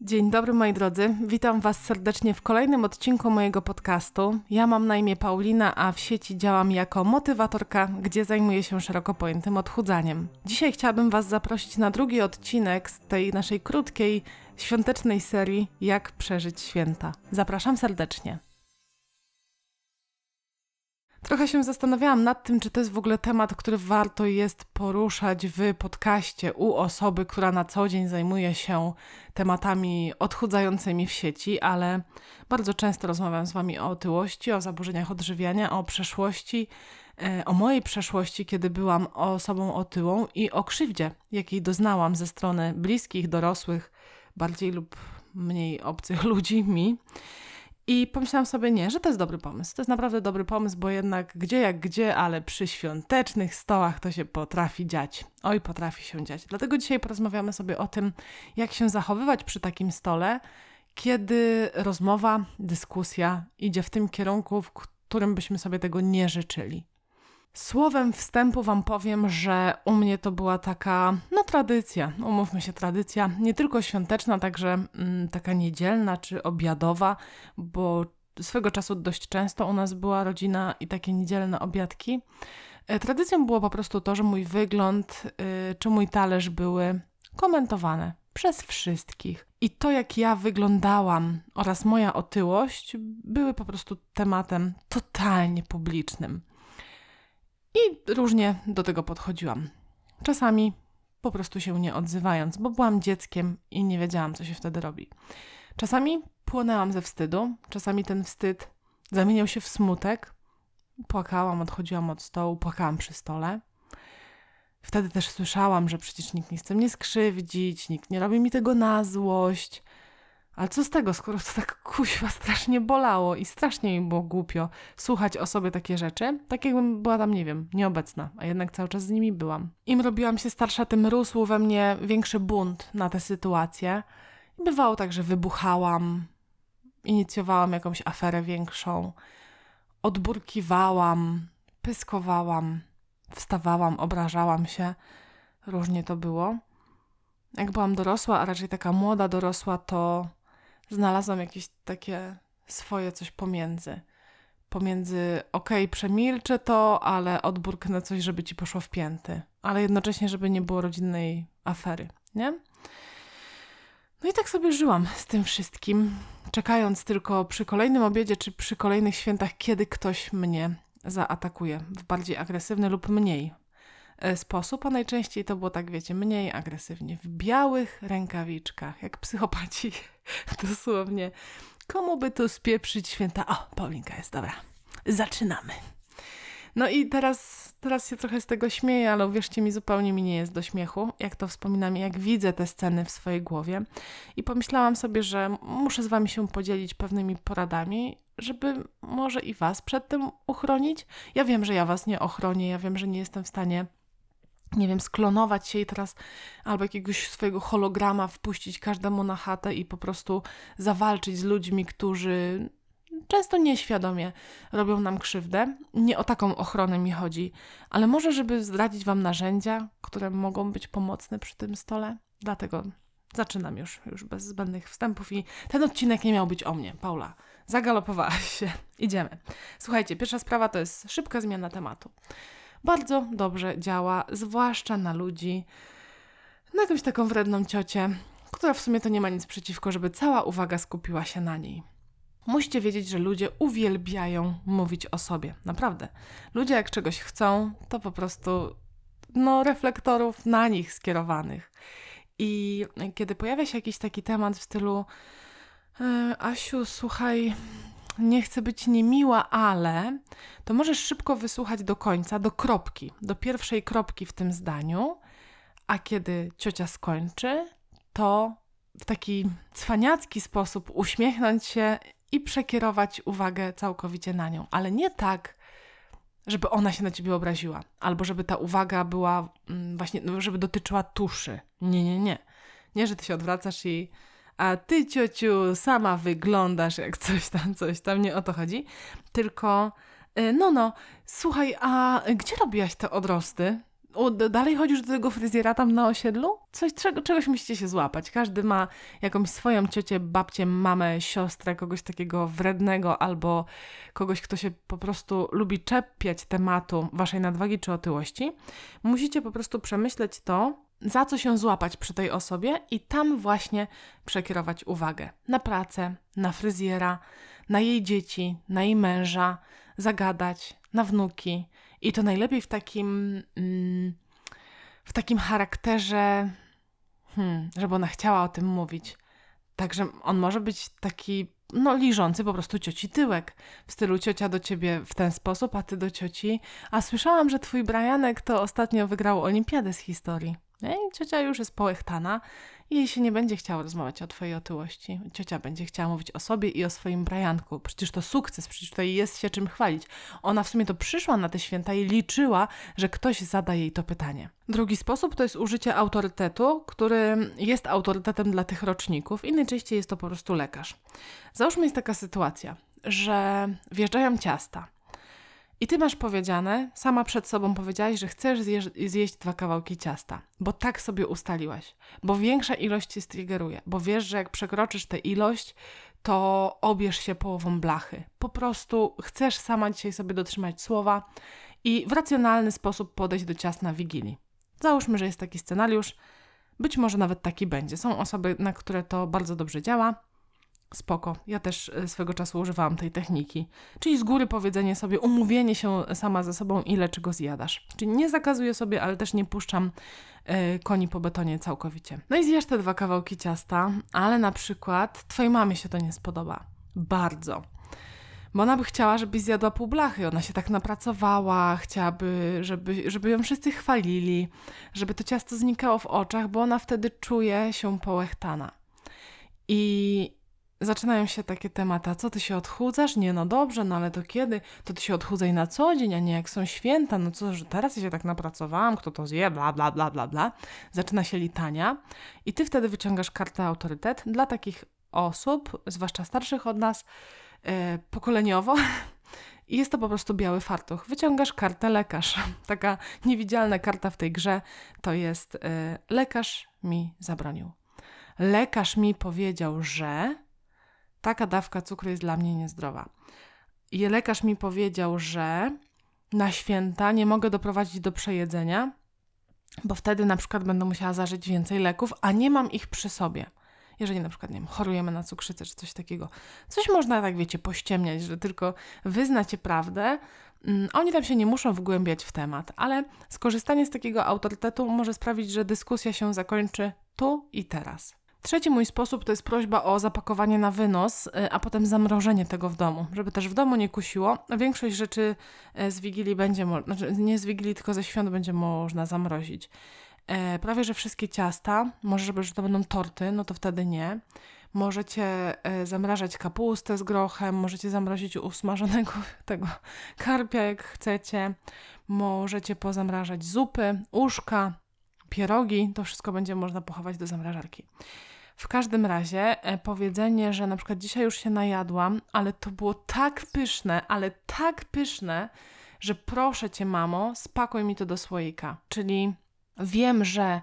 Dzień dobry moi drodzy, witam Was serdecznie w kolejnym odcinku mojego podcastu. Ja mam na imię Paulina, a w sieci działam jako motywatorka, gdzie zajmuję się szeroko pojętym odchudzaniem. Dzisiaj chciałabym Was zaprosić na drugi odcinek z tej naszej krótkiej, świątecznej serii Jak przeżyć święta. Zapraszam serdecznie. Trochę się zastanawiałam nad tym, czy to jest w ogóle temat, który warto jest poruszać w podcaście u osoby, która na co dzień zajmuje się tematami odchudzającymi w sieci, ale bardzo często rozmawiam z Wami o otyłości, o zaburzeniach odżywiania, o przeszłości, e, o mojej przeszłości, kiedy byłam osobą otyłą i o krzywdzie, jakiej doznałam ze strony bliskich, dorosłych, bardziej lub mniej obcych ludzi mi. I pomyślałam sobie, nie, że to jest dobry pomysł. To jest naprawdę dobry pomysł, bo jednak gdzie jak gdzie, ale przy świątecznych stołach to się potrafi dziać. Oj, potrafi się dziać. Dlatego dzisiaj porozmawiamy sobie o tym, jak się zachowywać przy takim stole, kiedy rozmowa, dyskusja idzie w tym kierunku, w którym byśmy sobie tego nie życzyli. Słowem wstępu Wam powiem, że u mnie to była taka, no tradycja, umówmy się, tradycja nie tylko świąteczna, także mm, taka niedzielna czy obiadowa, bo swego czasu dość często u nas była rodzina i takie niedzielne obiadki. E, tradycją było po prostu to, że mój wygląd y, czy mój talerz były komentowane przez wszystkich. I to, jak ja wyglądałam oraz moja otyłość, były po prostu tematem totalnie publicznym. I różnie do tego podchodziłam. Czasami po prostu się nie odzywając, bo byłam dzieckiem i nie wiedziałam, co się wtedy robi. Czasami płonęłam ze wstydu, czasami ten wstyd zamieniał się w smutek. Płakałam, odchodziłam od stołu, płakałam przy stole. Wtedy też słyszałam, że przecież nikt nie chce mnie skrzywdzić, nikt nie robi mi tego na złość. Ale co z tego, skoro to tak kuźwa strasznie bolało i strasznie mi było głupio słuchać o sobie takie rzeczy, tak jakbym była tam, nie wiem, nieobecna, a jednak cały czas z nimi byłam. Im robiłam się starsza, tym rósł we mnie większy bunt na tę sytuację. Bywało tak, że wybuchałam, inicjowałam jakąś aferę większą, odburkiwałam, pyskowałam, wstawałam, obrażałam się. Różnie to było. Jak byłam dorosła, a raczej taka młoda dorosła, to znalazłam jakieś takie swoje coś pomiędzy. Pomiędzy, okej, okay, przemilczę to, ale odburknę coś, żeby ci poszło w pięty. Ale jednocześnie, żeby nie było rodzinnej afery, nie? No i tak sobie żyłam z tym wszystkim, czekając tylko przy kolejnym obiedzie czy przy kolejnych świętach, kiedy ktoś mnie zaatakuje w bardziej agresywny lub mniej sposób, a najczęściej to było tak, wiecie, mniej agresywnie, w białych rękawiczkach, jak psychopaci Dosłownie. Komu by tu spieprzyć święta? O, Paulinka jest, dobra. Zaczynamy. No i teraz, teraz się trochę z tego śmieję, ale uwierzcie mi, zupełnie mi nie jest do śmiechu, jak to wspominam, jak widzę te sceny w swojej głowie. I pomyślałam sobie, że muszę z wami się podzielić pewnymi poradami, żeby może i was przed tym uchronić. Ja wiem, że ja was nie ochronię, ja wiem, że nie jestem w stanie nie wiem, sklonować się i teraz albo jakiegoś swojego holograma wpuścić każdemu na chatę i po prostu zawalczyć z ludźmi, którzy często nieświadomie robią nam krzywdę. Nie o taką ochronę mi chodzi, ale może, żeby zdradzić Wam narzędzia, które mogą być pomocne przy tym stole. Dlatego zaczynam już, już bez zbędnych wstępów i ten odcinek nie miał być o mnie. Paula, zagalopowałaś się. Idziemy. Słuchajcie, pierwsza sprawa to jest szybka zmiana tematu bardzo dobrze działa, zwłaszcza na ludzi, na jakąś taką wredną ciocię, która w sumie to nie ma nic przeciwko, żeby cała uwaga skupiła się na niej. Musicie wiedzieć, że ludzie uwielbiają mówić o sobie. Naprawdę. Ludzie jak czegoś chcą, to po prostu no, reflektorów na nich skierowanych. I kiedy pojawia się jakiś taki temat w stylu e, Asiu, słuchaj, nie chcę być niemiła, ale to możesz szybko wysłuchać do końca, do kropki, do pierwszej kropki w tym zdaniu, a kiedy ciocia skończy, to w taki cwaniacki sposób uśmiechnąć się i przekierować uwagę całkowicie na nią, ale nie tak, żeby ona się na ciebie obraziła, albo żeby ta uwaga była mm, właśnie, żeby dotyczyła tuszy. Nie, nie, nie. Nie, że ty się odwracasz i a ty, ciociu, sama wyglądasz jak coś tam, coś tam, nie o to chodzi, tylko y, no, no, słuchaj, a gdzie robiłaś te odrosty? Dalej chodzisz do tego fryzjera tam na osiedlu? Coś, czego, czegoś musicie się złapać. Każdy ma jakąś swoją ciocię, babcię, mamę, siostrę, kogoś takiego wrednego albo kogoś, kto się po prostu lubi czepiać tematu waszej nadwagi czy otyłości. Musicie po prostu przemyśleć to, za co się złapać przy tej osobie i tam właśnie przekierować uwagę. Na pracę, na fryzjera, na jej dzieci, na jej męża, zagadać, na wnuki. I to najlepiej w takim, mm, w takim charakterze, hmm, żeby ona chciała o tym mówić. Także on może być taki, no, liżący po prostu cioci tyłek. W stylu ciocia do ciebie w ten sposób, a ty do cioci. A słyszałam, że twój Brianek to ostatnio wygrał olimpiadę z historii. No I ciocia już jest połechtana i jej się nie będzie chciała rozmawiać o twojej otyłości. Ciocia będzie chciała mówić o sobie i o swoim Brianku. Przecież to sukces, przecież tutaj jest się czym chwalić. Ona w sumie to przyszła na te święta i liczyła, że ktoś zada jej to pytanie. Drugi sposób to jest użycie autorytetu, który jest autorytetem dla tych roczników i najczęściej jest to po prostu lekarz. Załóżmy jest taka sytuacja, że wjeżdżają ciasta. I ty masz powiedziane, sama przed sobą powiedziałaś, że chcesz zjeść, zjeść dwa kawałki ciasta, bo tak sobie ustaliłaś, bo większa ilość cię striggeruje, bo wiesz, że jak przekroczysz tę ilość, to obierz się połową blachy. Po prostu chcesz sama dzisiaj sobie dotrzymać słowa i w racjonalny sposób podejść do ciast na Wigilii. Załóżmy, że jest taki scenariusz, być może nawet taki będzie. Są osoby, na które to bardzo dobrze działa, Spoko. Ja też e, swego czasu używałam tej techniki. Czyli z góry powiedzenie sobie, umówienie się sama ze sobą, ile czego zjadasz. Czyli nie zakazuję sobie, ale też nie puszczam y, koni po betonie całkowicie. No i zjesz te dwa kawałki ciasta, ale na przykład twojej mamie się to nie spodoba. Bardzo. Bo ona by chciała, żebyś zjadła pół blachy. Ona się tak napracowała, chciałaby, żeby, żeby ją wszyscy chwalili, żeby to ciasto znikało w oczach, bo ona wtedy czuje się połechtana. I zaczynają się takie tematy, a co ty się odchudzasz? Nie, no dobrze, no ale to kiedy? To ty się odchudzaj na co dzień, a nie jak są święta, no co, że teraz ja się tak napracowałam, kto to zje, bla, bla, bla, bla, bla. Zaczyna się litania i ty wtedy wyciągasz kartę autorytet dla takich osób, zwłaszcza starszych od nas, e, pokoleniowo, i jest to po prostu biały fartuch. Wyciągasz kartę lekarz. Taka niewidzialna karta w tej grze to jest e, lekarz mi zabronił. Lekarz mi powiedział, że taka dawka cukru jest dla mnie niezdrowa. I lekarz mi powiedział, że na święta nie mogę doprowadzić do przejedzenia, bo wtedy na przykład będę musiała zażyć więcej leków, a nie mam ich przy sobie. Jeżeli na przykład, nie wiem, chorujemy na cukrzycę czy coś takiego. Coś można, tak wiecie, pościemniać, że tylko wyznacie prawdę. Mm, oni tam się nie muszą wgłębiać w temat, ale skorzystanie z takiego autorytetu może sprawić, że dyskusja się zakończy tu i teraz. Trzeci mój sposób to jest prośba o zapakowanie na wynos, y, a potem zamrożenie tego w domu, żeby też w domu nie kusiło. Większość rzeczy y, z Wigilii będzie, znaczy nie z Wigilii, tylko ze świąt będzie można zamrozić. E, prawie, że wszystkie ciasta, może, żeby, że to będą torty, no to wtedy nie. Możecie e, zamrażać kapustę z grochem, możecie zamrozić usmażonego tego karpia, jak chcecie. Możecie pozamrażać zupy, uszka, pierogi, to wszystko będzie można pochować do zamrażarki. W każdym razie e, powiedzenie, że na przykład dzisiaj już się najadłam, ale to było tak pyszne, ale tak pyszne, że proszę cię, mamo, spakuj mi to do słoika. Czyli wiem, że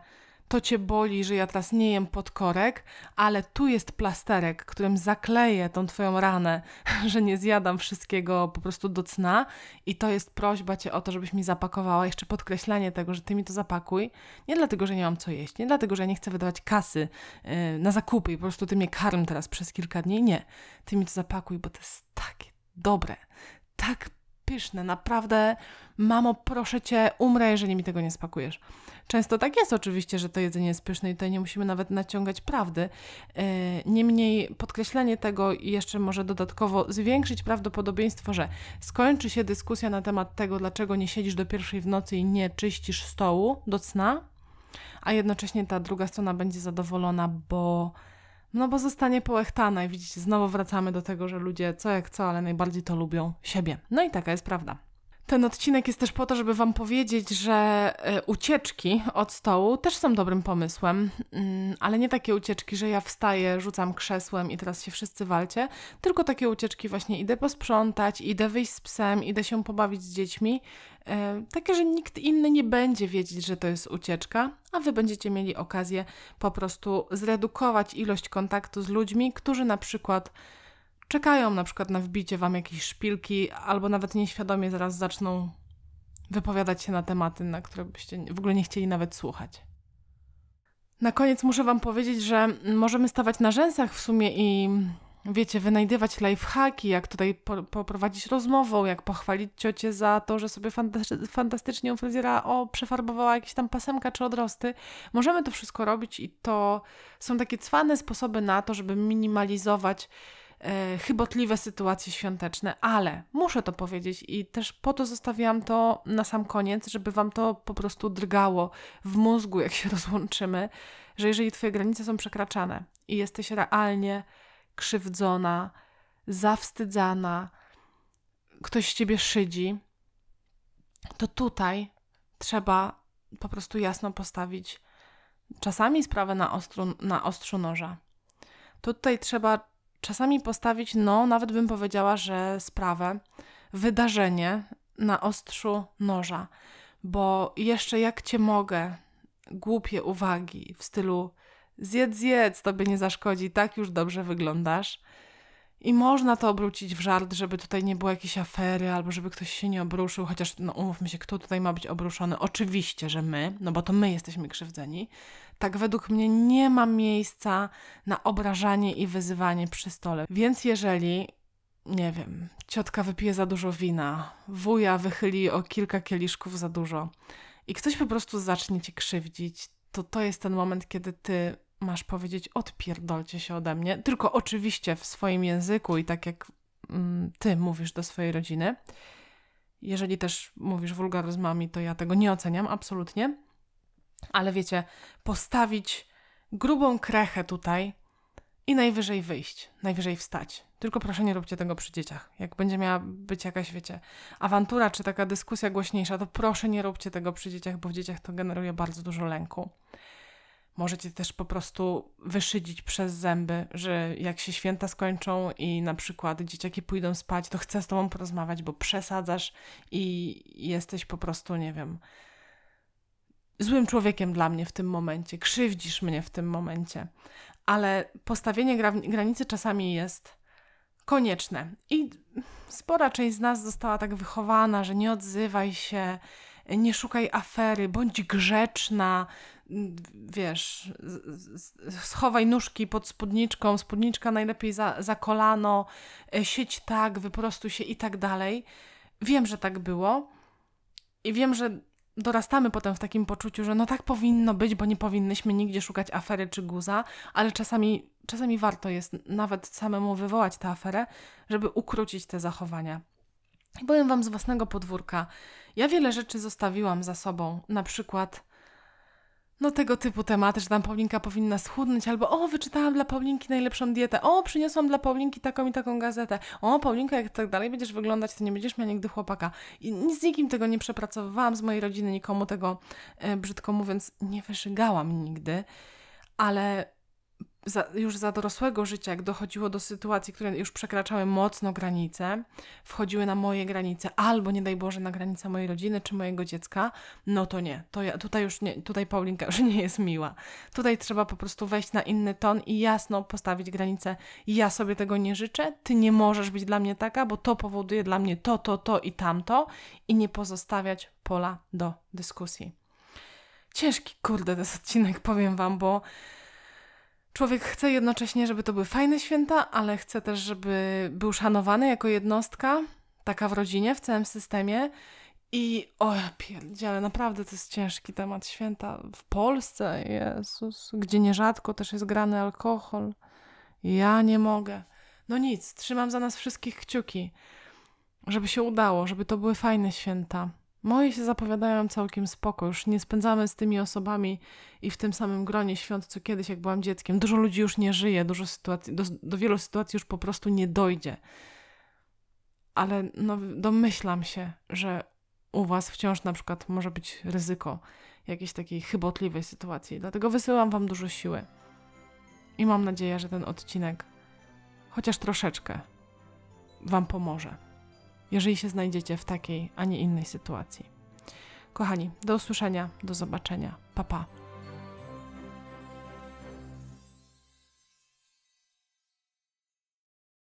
to cię boli, że ja teraz nie jem podkorek, ale tu jest plasterek, którym zakleję tą twoją ranę, że nie zjadam wszystkiego po prostu do cna. I to jest prośba cię o to, żebyś mi zapakowała, jeszcze podkreślenie tego, że ty mi to zapakuj, nie dlatego, że nie mam co jeść, nie dlatego, że ja nie chcę wydawać kasy yy, na zakupy i po prostu ty mnie karm teraz przez kilka dni, nie, ty mi to zapakuj, bo to jest takie dobre, tak pyszne, naprawdę, mamo, proszę cię, umrę, jeżeli mi tego nie spakujesz. Często tak jest oczywiście, że to jedzenie jest pyszne i tutaj nie musimy nawet naciągać prawdy. E, niemniej podkreślenie tego i jeszcze może dodatkowo zwiększyć prawdopodobieństwo, że skończy się dyskusja na temat tego, dlaczego nie siedzisz do pierwszej w nocy i nie czyścisz stołu do cna, a jednocześnie ta druga strona będzie zadowolona, bo no bo zostanie połechtana i widzicie, znowu wracamy do tego, że ludzie co jak co, ale najbardziej to lubią siebie. No i taka jest prawda. Ten odcinek jest też po to, żeby Wam powiedzieć, że e, ucieczki od stołu też są dobrym pomysłem, mm, ale nie takie ucieczki, że ja wstaję, rzucam krzesłem i teraz się wszyscy walcie, tylko takie ucieczki właśnie idę posprzątać, idę wyjść z psem, idę się pobawić z dziećmi, e, takie, że nikt inny nie będzie wiedzieć, że to jest ucieczka, a Wy będziecie mieli okazję po prostu zredukować ilość kontaktu z ludźmi, którzy na przykład czekają na przykład na wbicie wam jakiejś szpilki, albo nawet nieświadomie zaraz zaczną wypowiadać się na tematy, na które byście w ogóle nie chcieli nawet słuchać. Na koniec muszę wam powiedzieć, że możemy stawać na rzęsach w sumie i wiecie, wynajdywać lifehacki, jak tutaj po, poprowadzić rozmową, jak pochwalić ciocię za to, że sobie fantastycznie u fryzjera o, przefarbowała jakieś tam pasemka czy odrosty. Możemy to wszystko robić i to są takie cwane sposoby na to, żeby minimalizować chybotliwe sytuacje świąteczne, ale muszę to powiedzieć i też po to zostawiłam to na sam koniec, żeby wam to po prostu drgało w mózgu, jak się rozłączymy, że jeżeli twoje granice są przekraczane i jesteś realnie krzywdzona, zawstydzana, ktoś z ciebie szydzi, to tutaj trzeba po prostu jasno postawić czasami sprawę na, ostru, na ostrzu noża. Tutaj trzeba czasami postawić, no nawet bym powiedziała, że sprawę, wydarzenie na ostrzu noża, bo jeszcze jak cię mogę, głupie uwagi w stylu zjedz, zjedz, tobie nie zaszkodzi, tak już dobrze wyglądasz. I można to obrócić w żart, żeby tutaj nie było jakiejś afery, albo żeby ktoś się nie obruszył, chociaż no umówmy się, kto tutaj ma być obruszony. Oczywiście, że my, no bo to my jesteśmy krzywdzeni. Tak według mnie nie ma miejsca na obrażanie i wyzywanie przy stole. Więc jeżeli, nie wiem, ciotka wypije za dużo wina, wuja wychyli o kilka kieliszków za dużo i ktoś po prostu zacznie cię krzywdzić, to to jest ten moment, kiedy ty masz powiedzieć odpierdolcie się ode mnie, tylko oczywiście w swoim języku i tak jak mm, ty mówisz do swojej rodziny. Jeżeli też mówisz wulgaryzmami, to ja tego nie oceniam, absolutnie. Ale wiecie, postawić grubą krechę tutaj i najwyżej wyjść, najwyżej wstać. Tylko proszę nie róbcie tego przy dzieciach. Jak będzie miała być jakaś, wiecie, awantura czy taka dyskusja głośniejsza, to proszę nie róbcie tego przy dzieciach, bo w dzieciach to generuje bardzo dużo lęku. Możecie też po prostu wyszydzić przez zęby, że jak się święta skończą i na przykład dzieciaki pójdą spać, to chcę z tobą porozmawiać, bo przesadzasz i jesteś po prostu, nie wiem, złym człowiekiem dla mnie w tym momencie, krzywdzisz mnie w tym momencie. Ale postawienie granicy czasami jest konieczne. I spora część z nas została tak wychowana, że nie odzywaj się, nie szukaj afery, bądź grzeczna, wiesz, schowaj nóżki pod spódniczką, spódniczka najlepiej za, za kolano, e, sieć tak, wyprostuj się i tak dalej. Wiem, że tak było i wiem, że dorastamy potem w takim poczuciu, że no tak powinno być, bo nie powinnyśmy nigdzie szukać afery czy guza, ale czasami, czasami warto jest nawet samemu wywołać tę aferę, żeby ukrócić te zachowania. Powiem Wam z własnego podwórka, ja wiele rzeczy zostawiłam za sobą, na przykład no tego typu tematy, że tam Paulinka powinna schudnąć, albo o, wyczytałam dla Paulinki najlepszą dietę, o, przyniosłam dla Paulinki taką i taką gazetę, o, Paulinka, jak tak dalej będziesz wyglądać, to nie będziesz miała nigdy chłopaka. I z nikim tego nie przepracowywałam, z mojej rodziny nikomu tego, e, brzydko mówiąc, nie wyżygałam nigdy, ale za, już za dorosłego życia, jak dochodziło do sytuacji, które już przekraczały mocno granice, wchodziły na moje granice, albo nie daj Boże na granice mojej rodziny czy mojego dziecka, no to nie. To ja, tutaj już nie, tutaj Paulinka już nie jest miła. Tutaj trzeba po prostu wejść na inny ton i jasno postawić granicę. Ja sobie tego nie życzę, ty nie możesz być dla mnie taka, bo to powoduje dla mnie to, to, to i tamto i nie pozostawiać pola do dyskusji. Ciężki, kurde, ten odcinek, powiem wam, bo Człowiek chce jednocześnie, żeby to były fajne święta, ale chce też, żeby był szanowany jako jednostka, taka w rodzinie, w całym systemie. I o ja pierdziele, naprawdę to jest ciężki temat święta w Polsce, Jezus, gdzie nierzadko też jest grany alkohol. Ja nie mogę. No nic, trzymam za nas wszystkich kciuki, żeby się udało, żeby to były fajne święta. Moje się zapowiadają całkiem spoko. Już nie spędzamy z tymi osobami i w tym samym gronie świąt, co kiedyś, jak byłam dzieckiem. Dużo ludzi już nie żyje, dużo sytuacji, do, do wielu sytuacji już po prostu nie dojdzie. Ale no, domyślam się, że u Was wciąż na przykład może być ryzyko jakiejś takiej chybotliwej sytuacji. Dlatego wysyłam Wam dużo siły. I mam nadzieję, że ten odcinek chociaż troszeczkę Wam pomoże, jeżeli się znajdziecie w takiej, a nie innej sytuacji. Kochani, do usłyszenia, do zobaczenia. Pa pa.